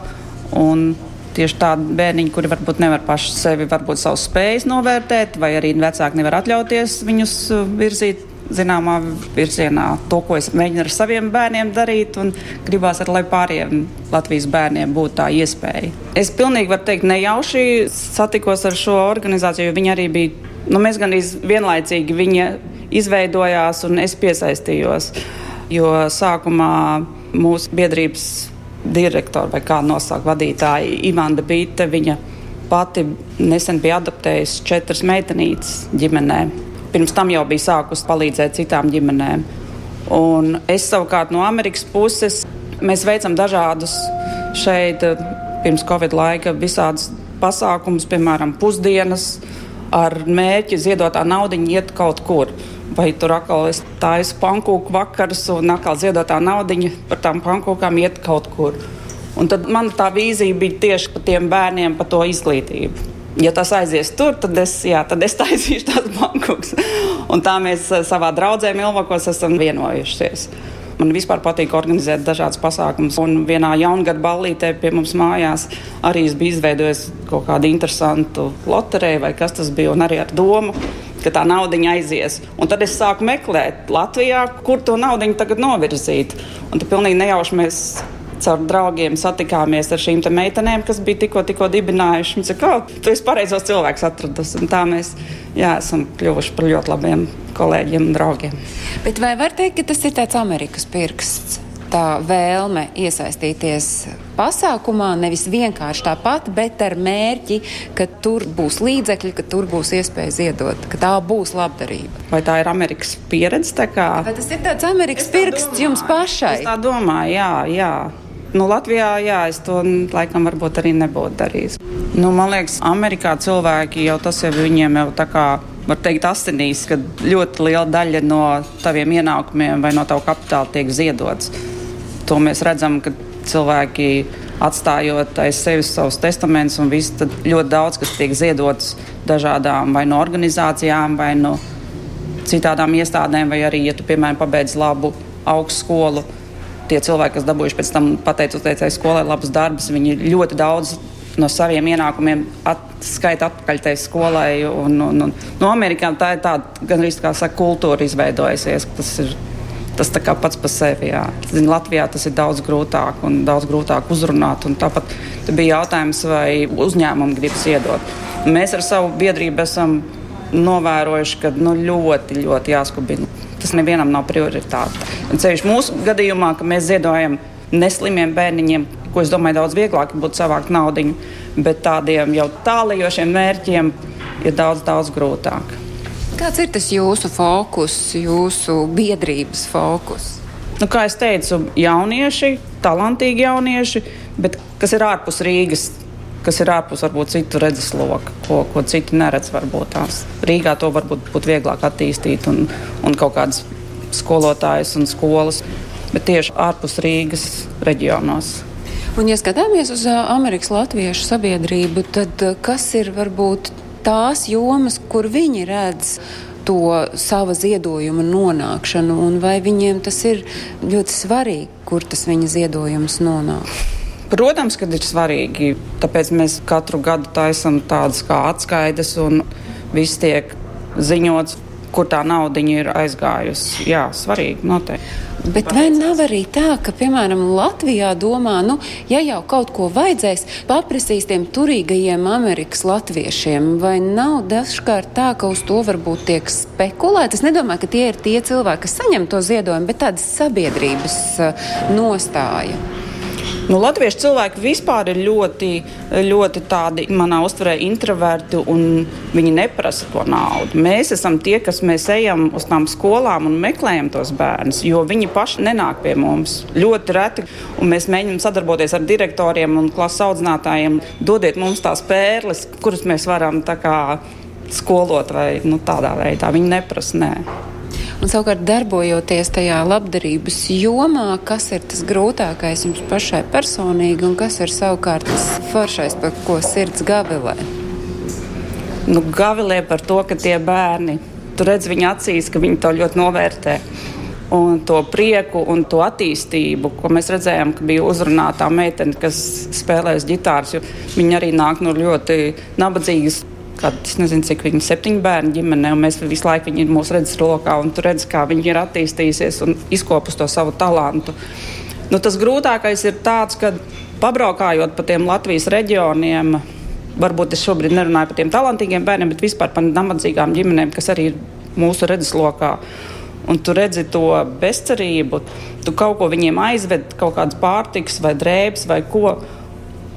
Tieši tādi bērniņi, kuri varbūt nevar paši sevi, varbūt savus spējas novērtēt, vai arī vecāki nevar atļauties viņus virzīt zināmā virzienā to, ko es mēģinu ar saviem bērniem darīt, un gribās arī, lai pārējiem Latvijas bērniem būtu tā iespēja. Es pilnīgi varu teikt, nejauši satikos ar šo organizāciju, jo viņi arī bija, nu, mēs gan vienlaicīgi viņa izveidojās un es piesaistījos, jo sākumā mūsu biedrības direktora vai kā nosaukt vadītāja Ivanda Bīte, viņa pati nesen bija adoptējusi četras meitenītes ģimenēm pirms tam jau bija sākusi palīdzēt citām ģimenēm. Un es savukārt no Amerikas puses mēs veicam dažādus šeit pirms Covid laika visādus pasākumus, piemēram, pusdienas ar mērķi ziedotā nauda iet kaut kur. Vai tur atkal ir tādas pankūku vakars, un atkal ziedotā nauda par tām pankūkām iet kaut kur. Un tad man tā vīzija bija tieši par tiem bērniem, par to izglītību ja tas aizies tur, tad es, jā, tad es (laughs) taisīšu tās bankus. Un tā mēs eh, savā draudzē Milvakos esam vienojušies. Man vispār patīk organizēt dažādas pasākumus. Un vienā jaungada ballītē pie mums mājās arī es biju izveidojis kaut kādu interesantu loteriju vai kas tas bija, un arī ar domu, ka tā nauda aizies. Un tad es sāku meklēt Latvijā, kur to naudu tagad novirzīt. Un tad pilnīgi nejauši mēs caur draugiem satikāmies ar šīm meitenēm, kas bija tikko, tikko dibinājušas. Viņa saka, ka tu esi pareizos cilvēkus atradus. Un tā mēs jā, esam kļuvuši par ļoti labiem kolēģiem un draugiem. Bet vai var teikt, ka tas ir tāds Amerikas pirksts? Tā vēlme iesaistīties pasākumā nevis vienkārši tāpat, bet ar mērķi, ka tur būs līdzekļi, ka tur būs iespēja ziedot, ka tā būs labdarība. Vai tā ir Amerikas pieredze? Vai tas ir tāds Amerikas pirksts jums pašai? Es tā domāju, jā, jā. Nu, Latvijā, jā, es to laikam varbūt arī nebūtu darījis. Nu, man liekas, Amerikā cilvēki jau tas jau viņiem jau tā kā var teikt, asinīs, ka ļoti liela daļa no taviem ienākumiem vai no tava kapitāla tiek ziedots. To mēs redzam, ka cilvēki atstājot aiz sevis savus testamentus, un viss ļoti daudz kas tiek ziedots dažādām vai no organizācijām, vai no citādām iestādēm, vai arī, ja tu, piemēram, pabeidz labu augstskolu tie cilvēki, kas dabūjuši pēc tam pateicoties skolai labus darbus, viņi ļoti daudz no saviem ienākumiem at, skaita atpakaļ tai skolai. Un, un, un, no Amerikā tā ir tāda gan arī tā saka, kultūra izveidojusies. Tas ir tas pats par sevi. Jā. Zin, Latvijā tas ir daudz grūtāk un daudz grūtāk uzrunāt. Tāpat bija jautājums, vai uzņēmumi grib ziedot. Mēs ar savu biedrību esam novērojuši, ka nu, ļoti, ļoti jāskubina. Nevienam nav prioritāte. Ceļš mūsu gadījumā, ka mēs ziedojam neslimiem bērniņiem, ko es domāju, daudz vieglāk būtu savākt naudu, bet tādiem jau tālajošiem mērķiem ir daudz, daudz grūtāk. Kāds ir tas jūsu fokus, jūsu biedrības fokus? Nu, kā jau teicu, jaunieši, talantīgi jaunieši, bet kas ir ārpus Rīgas, kas ir ārpus varbūt citu redzesloka, ko, ko citi neredz. Varbūt tās. Rīgā to varbūt būtu vieglāk attīstīt un, un kaut kādas skolotājas un skolas, bet tieši ārpus Rīgas reģionos. Un, ja skatāmies uz Amerikas Latviešu sabiedrību, tad kas ir varbūt tās jomas, kur viņi redz to sava ziedojuma nonākšanu, un vai viņiem tas ir ļoti svarīgi, kur tas viņa ziedojums nonāk? Protams, ka ir svarīgi. Tāpēc mēs katru gadu taisām tādas kā atskaides, un viss tiek ziņots, kur tā nauda ir aizgājusi. Jā, svarīgi noteikti. Bet vai nav arī tā, ka, piemēram, Latvijā domā, nu, ja jau kaut ko vajadzēs, paprasīs tiem turīgajiem Amerikas latviešiem, vai nav dažkārt tā, ka uz to varbūt tiek spekulēts? Es nedomāju, ka tie ir tie cilvēki, kas saņem to ziedojumu, bet tādas sabiedrības uh, nostāja. Nu, Latviešu cilvēki vispār ir ļoti, ļoti tādi, manā uztverē, introverti un viņi neprasa to naudu. Mēs esam tie, kas mēs ejam uz tām skolām un meklējam tos bērnus, jo viņi paši nenāk pie mums. Ļoti reti, mēs mēģinām sadarboties ar direktoriem un klases audzinātājiem. Dodiet mums tās pērles, kuras mēs varam kā, skolot vai nu, tādā veidā. Viņi neprasa. Nē. Un savukārt, darbojoties tajā labdarības jomā, kas ir tas grūtākais jums pašai personīgi, un kas ir savukārt tas foršais, par ko sirds gavilē? Nu, gavilē par to, ka tie bērni, tu redz viņa acīs, ka viņi to ļoti novērtē. Un to prieku un to attīstību, ko mēs redzējām, ka bija uzrunāta meitene, kas spēlēs ģitāras. Viņa arī nāk no ļoti nabadzīgas kāda, es nezinu, cik viņi ir septiņu bērnu ģimenē, un mēs visu laiku viņi ir mūsu redzes lokā, un tu redz, kā viņi ir attīstījusies un izkopus to savu talantu. Nu, tas grūtākais ir tāds, ka pabraukājot pa tiem Latvijas reģioniem, varbūt es šobrīd nerunāju par tiem talantīgiem bērniem, bet vispār par nabadzīgām ģimenēm, kas arī ir mūsu redzeslokā. Un tu redzi to bezcerību, tu kaut ko viņiem aizved, kaut kādas pārtikas vai drēbes vai ko.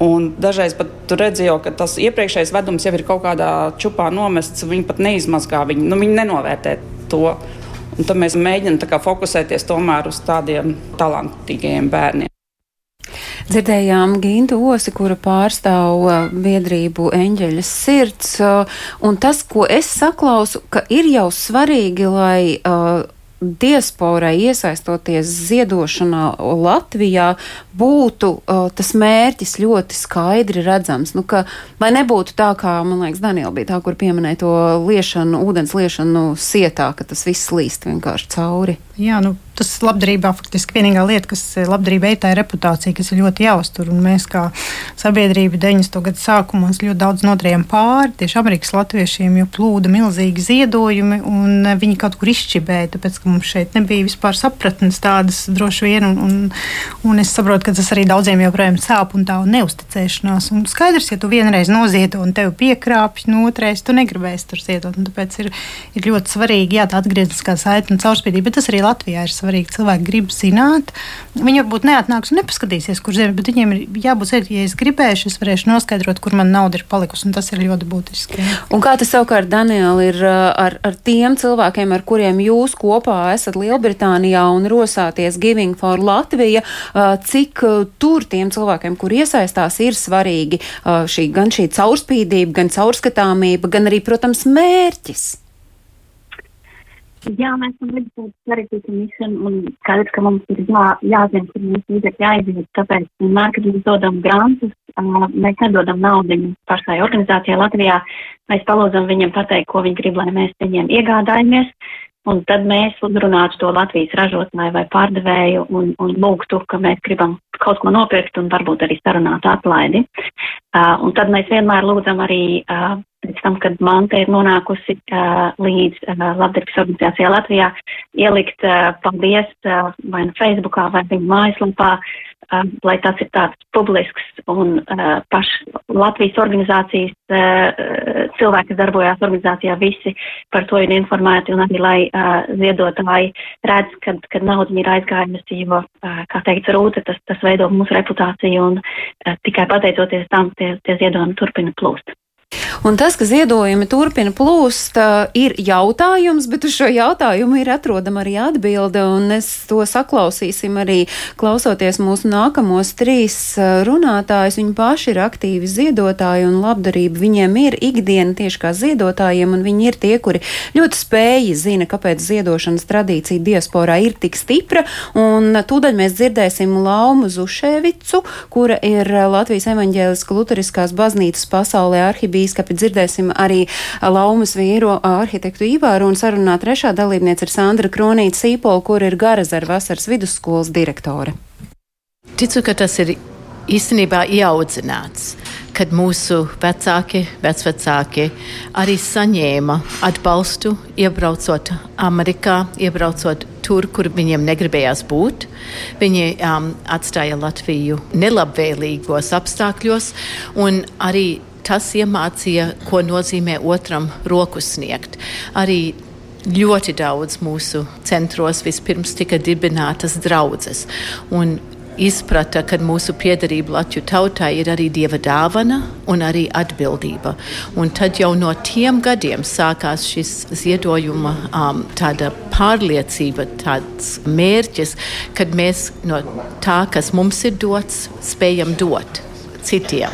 Un dažreiz pat tur redzēju, ka tas iepriekšējais vedums jau ir kaut kādā čupā nomests. Viņi pat neizmazgā, viņi, nu, viņi nenovērtē to. Un tad mēs mēģinām fokusēties tomēr uz tādiem talantīgiem bērniem. Dzirdējām Gintu Osi, kura pārstāv uh, biedrību Eņģeļas sirds. Uh, un tas, ko es saklausu, ka ir jau svarīgi, lai uh, diasporai iesaistoties ziedošanā Latvijā, būtu uh, tas mērķis ļoti skaidri redzams. Nu, ka, lai nebūtu tā, kā, man liekas, Daniela bija tā, kur pieminēja to liešanu, ūdens liešanu sietā, ka tas viss līst vienkārši cauri. Jā, nu, tas labdarībā faktiski vienīgā lieta, kas labdarībai ir tā reputācija, kas ir ļoti jāuztur. Un mēs kā sabiedrība 90. gadu sākumos ļoti daudz notrījām pāri tieši Amerikas latviešiem, jo plūda milzīgi ziedojumi un viņi kaut kur izšķibēja, tāpēc, ka mums šeit nebija vispār sapratnes tādas droši vien. Un, un, un es saprotu, ka tas arī daudziem joprojām sāp un tā un neusticēšanās. Un skaidrs, ja tu vienreiz noziedo un tevi piekrāpj, no otrais tu negribēsi tur ziedot. Tāpēc ir, ir ļoti svarīgi, jā, tā atgriezniskā saite un caurspīdība, bet tas arī Latvijā ir svarīgi. Cilvēki grib zināt. Viņi varbūt neatnāks un nepaskatīsies, kur zina, bet viņiem ir jābūt zināt, ja es gribēšu, es varēšu noskaidrot, kur man nauda ir palikusi. Tas ir ļoti būtiski. Un kā tas savukārt, Daniela, ir ar, ar tiem cilvēkiem, ar kuriem jūs kopā esat Lielbritānijā un rosāties Giving for Latvija, cik tur tiem cilvēkiem, kur iesaistās, ir svarīgi šī, gan šī caurspīdība, gan caurskatāmība, gan arī, protams, mērķis? Jā, mēs esam reģistrēti sarežģītu misiju un skaidrs, ka mums ir jā, jāzina, kur mūsu līdzekļi aiziet. Tāpēc vienmēr, kad mēs dodam grantus, mēs nedodam naudu pašai organizācijai Latvijā. Mēs palūdzam viņiem pateikt, ko viņi grib, lai mēs viņiem iegādājamies. Un tad mēs uzrunātu to Latvijas ražotāju vai pārdevēju un, un lūgtu, ka mēs gribam kaut ko nopirkt un varbūt arī sarunāt atlaidi. Uh, un tad mēs vienmēr lūdzam arī uh, pēc tam, kad manta ir nonākusi uh, līdz uh, labdarības organizācijā Latvijā, ielikt uh, paldies uh, vai nu Facebookā vai viņu mājaslapā, uh, lai tas ir tāds publisks un paši Latvijas organizācijas cilvēki, kas darbojās organizācijā, visi par to ir informēti un arī, lai ziedotāji redz, kad, kad nauda ir aizgājusi, jo, kā teica Rūta, tas, tas veido mūsu reputāciju un tikai pateicoties tam, tie, tie ziedojumi turpina plūst. Un tas, ka ziedojumi turpina plūst, ir jautājums, bet uz šo jautājumu ir atrodama arī atbilde, un es to saklausīsim arī klausoties mūsu nākamos trīs runātājus. Viņi paši ir aktīvi ziedotāji un labdarība viņiem ir ikdiena tieši kā ziedotājiem, un viņi ir tie, kuri ļoti spēji zina, kāpēc ziedošanas tradīcija diasporā ir tik stipra, un tūdaļ mēs dzirdēsim Laumu Zuševicu, kura ir Latvijas evaņģēliska luteriskās baznīcas pasaulē arhibīskapa etapi dzirdēsim arī Laumas vīro arhitektu Ivāru un sarunā trešā dalībniece ir Sandra Kronīta Sīpola, kur ir Garazara vasaras vidusskolas direktore. Ticu, ka tas ir īstenībā ieaudzināts, kad mūsu vecāki, vecvecāki arī saņēma atbalstu, iebraucot Amerikā, iebraucot tur, kur viņiem negribējās būt. Viņi um, atstāja Latviju nelabvēlīgos apstākļos, un arī tas iemācīja, ko nozīmē otram roku sniegt. Arī ļoti daudz mūsu centros vispirms tika dibinātas draudzes. Un izprata, ka mūsu piederība Latviju tautai ir arī dieva dāvana un arī atbildība. Un tad jau no tiem gadiem sākās šis ziedojuma um, pārliecība, tāds mērķis, kad mēs no tā, kas mums ir dots, spējam dot citiem.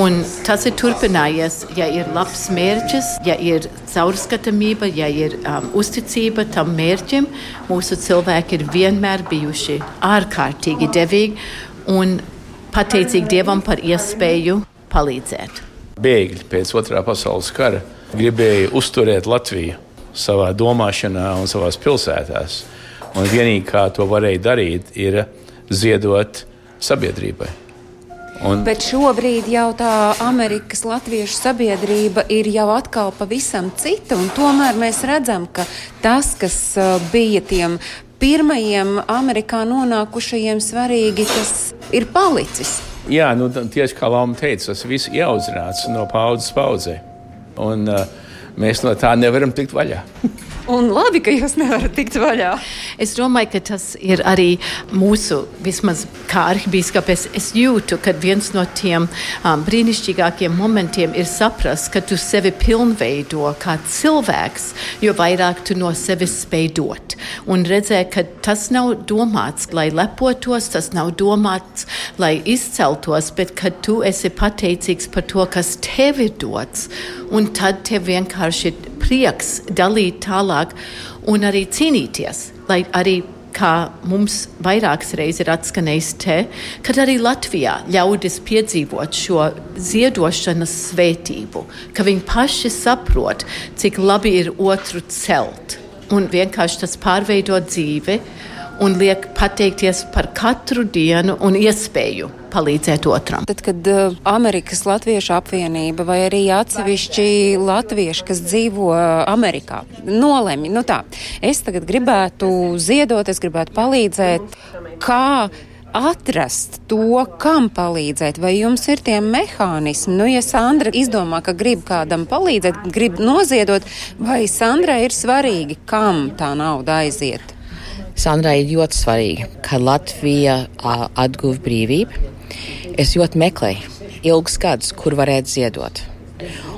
Un tas ir turpinājies, ja ir labs mērķis, ja ir caurskatāmība, ja ir um, uzticība tam mērķim. Mūsu cilvēki ir vienmēr bijuši ārkārtīgi devīgi un pateicīgi Dievam par iespēju palīdzēt. Bēgļi pēc otrā pasaules kara gribēja uzturēt Latviju savā domāšanā un savās pilsētās. Un vienīgi kā to varēja darīt, ir ziedot sabiedrībai. Un... Bet šobrīd jau tā Amerikas latviešu sabiedrība ir jau atkal pavisam cita. Tomēr mēs redzam, ka tas, kas uh, bija tiem pirmajiem Amerikā nonākušajiem svarīgi, tas ir palicis. Jā, nu, tieši kā Lapa teica, tas viss ir ieaudzināts no paudzes paudzē. Un, uh, mēs no tā nevaram tikt vaļā. (laughs) Un labi, ka jūs nevarat tikt vaļā. Es domāju, ka tas ir arī mūsu, vismaz kā arhibīskapes, es jūtu, ka viens no tiem um, brīnišķīgākiem momentiem ir saprast, ka tu sevi pilnveido kā cilvēks, jo vairāk tu no sevis spēj dot. Un redzēt, ka tas nav domāts, lai lepotos, tas nav domāts, lai izceltos, bet ka tu esi pateicīgs par to, kas tev ir dots. Un tad tev vienkārši ir prieks dalīt tālāk un arī cīnīties, lai arī kā mums vairākas reizes ir atskanējis te, kad arī Latvijā ļaudis piedzīvot šo ziedošanas svētību, ka viņi paši saprot, cik labi ir otru celt. Un vienkārši tas pārveido dzīvi un liek pateikties par katru dienu un iespēju palīdzēt otram. Tad, kad uh, Amerikas Latviešu apvienība vai arī atsevišķi latvieši, kas dzīvo uh, Amerikā, nolemj, nu tā, es tagad gribētu ziedot, es gribētu palīdzēt, kā atrast to, kam palīdzēt, vai jums ir tie mehānismi. Nu, ja Sandra izdomā, ka grib kādam palīdzēt, grib noziedot, vai Sandrai ir svarīgi, kam tā nauda aiziet? Sandrai ir ļoti svarīgi, ka Latvija atguva brīvību. Es ļoti meklēju ilgus gadus, kur varētu ziedot,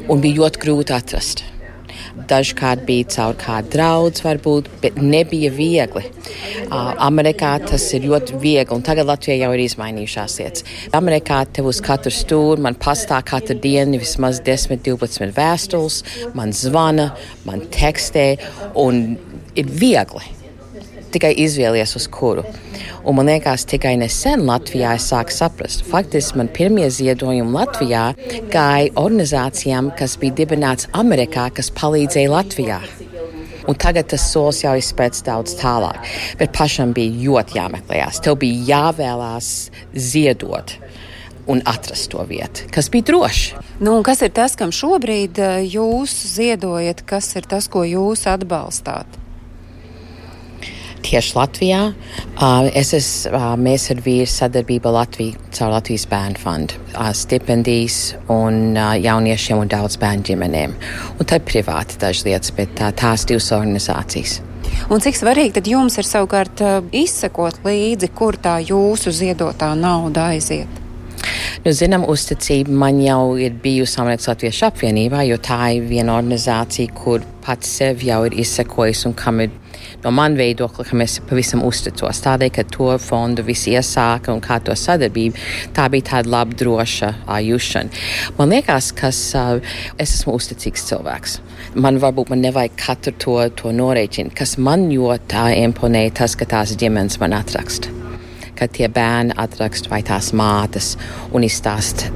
un bija ļoti grūti atrast. Dažkārt bija caur kādu draugu, varbūt, bet nebija viegli. Uh, Amerikā tas ir ļoti viegli, un tagad Latvijā jau ir izmainījušās lietas. Amerikā tev uz katru stūri man pastāv katru dienu vismaz 10, 12 vēstules, man zvana, man tekstē, un ir viegli tikai izvēlies uz kuru. Un man liekas, tikai nesen Latvijā es sāku saprast, faktiski man pirmie ziedojumi Latvijā gāja organizācijām, kas bija dibināts Amerikā, kas palīdzēja Latvijā. Un tagad tas solis jau ir spēc daudz tālāk. Bet pašam bija ļoti jāmeklējās. Tev bija jāvēlās ziedot un atrast to vietu, kas bija droši. Nu, kas ir tas, kam šobrīd eh, jūs ziedojat, kas ir tas, ko jūs atbalstāt? Tieši Latvijā uh, es esmu, uh, mēs ar vīru sadarbību Latviju, caur Latvijas bērnu fondu, uh, stipendijas un jauniešiem un daudz bērnu ģimenēm. Un tad privāti dažas lietas, bet tās divas organizācijas. Un cik svarīgi tad jums ir savukārt izsekot līdzi, kur tā jūsu ziedotā nauda aiziet? Nu, zinām, uzticība man jau ir bijusi Amerikas Latviešu apvienībā, jo tā ir viena organizācija, kur pats sev jau ir izsekojusi un kam ir no man viedokļa, ka mēs pavisam uzticos. Tādēļ, ka to fondu visi iesāka un kā to sadarbību, tā bija tāda laba, droša uh, jūšana. Man liekas, ka uh, es esmu uzticīgs cilvēks. Man varbūt man nevajag katru to, to norēķinu, kas man ļoti imponē, tas, ka tās ģimenes man atraksta kad tie bērni atraksta vai tās mātes un izstāsta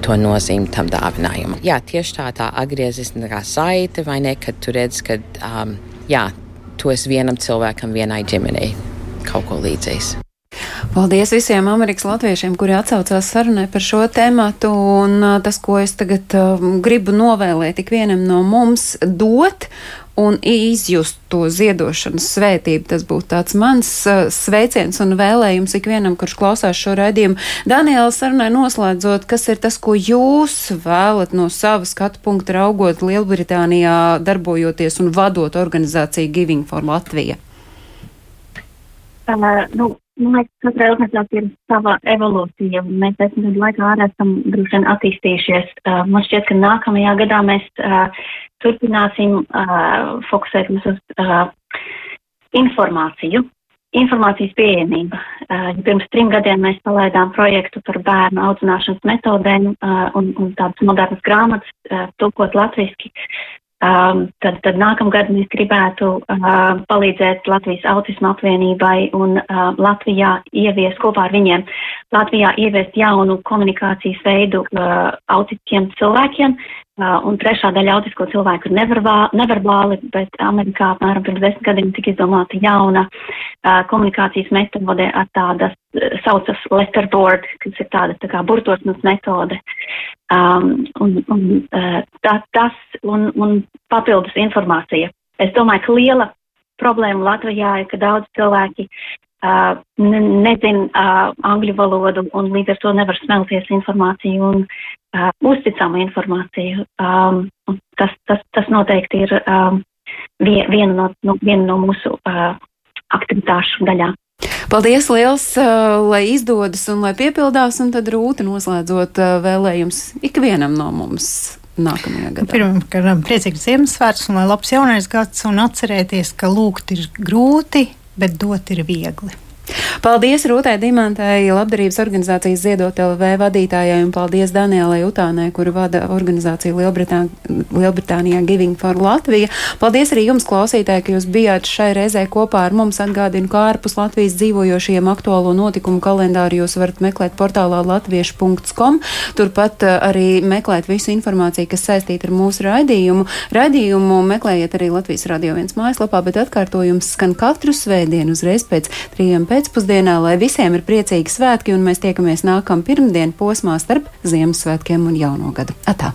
to nozīmi tam dāvinājumam. Jā, tieši tā, tā atgrieziskā saite, vai ne, kad tu redz, ka um, jā, esi vienam cilvēkam, vienai ģimenei kaut ko līdzīgs. Paldies visiem Amerikas latviešiem, kuri atsaucās sarunai par šo tēmatu. Un tas, ko es tagad uh, gribu novēlēt ikvienam no mums, dot un izjust to ziedošanas svētību. Tas būtu tāds mans uh, sveiciens un vēlējums ikvienam, kurš klausās šo raidījumu. Daniela, sarunai noslēdzot, kas ir tas, ko jūs vēlat no sava skatu punkta raugot Lielbritānijā, darbojoties un vadot organizāciju Giving for Latviju? Uh, nu, Man liekas, katrai organizācijai ir sava evolūcija, mēs desmit gadu laikā arī esam droši vien attīstījušies. Uh, man šķiet, ka nākamajā gadā mēs uh, turpināsim uh, fokusēties uz uh, informāciju, informācijas pieejamību. Uh, pirms trim gadiem mēs palaidām projektu par bērnu audzināšanas metodēm uh, un, un tādas modernas grāmatas, uh, tulkot latviski. Um, tad, tad nākamgad mēs gribētu uh, palīdzēt Latvijas autismu apvienībai un uh, Latvijā ieviest kopā ar viņiem, Latvijā ieviest jaunu komunikācijas veidu uh, autiskiem cilvēkiem, un trešā daļa autisko cilvēku ir neverbāli, bet Amerikā apmēram pirms desmit gadiem tika izdomāta jauna komunikācijas metode ar tādas saucas letterboard, kas ir tāda tā kā burtosnes metode. Um, un, un, tā, tas un, un papildus informācija. Es domāju, ka liela problēma Latvijā ir, ka daudz cilvēki uh, ne, nezin uh, angļu valodu un līdz ar to nevar smelties informāciju un uh, uzticamu informāciju. Um, tas, tas, tas noteikti ir um, viena, no, no, viena no mūsu uh, aktivitāšu daļām. Paldies liels, lai izdodas un lai piepildās, un tad rūta noslēdzot vēlējums ikvienam no mums nākamajā gadā. Pirmkārt, priecīgs Ziemassvētks un lai labs jaunais gads, un atcerēties, ka lūgt ir grūti, bet dot ir viegli. Paldies Rūtai Dimantai, labdarības organizācijas Ziedot LV vadītājai, un paldies Danielai Utānai, kuru vada organizācija Lielbritā, Lielbritānijā Giving for Latvija. Paldies arī jums, klausītāji, ka jūs bijāt šai reizē kopā ar mums. Atgādinu, ka ārpus Latvijas dzīvojošiem aktuālo notikumu kalendāru jūs varat meklēt portālā latviešu.com. Turpat eh, arī meklēt visu informāciju, kas saistīta ar mūsu raidījumu. Raidījumu meklējiet arī Latvijas radio viens mājaslapā, bet atkārtojums skan katru svētdienu uzreiz pēc trijiem pēcpusdienā, lai visiem ir priecīgi svētki, un mēs tiekamies nākamā pirmdienu posmā starp Ziemassvētkiem un Jauno gadu. Atā!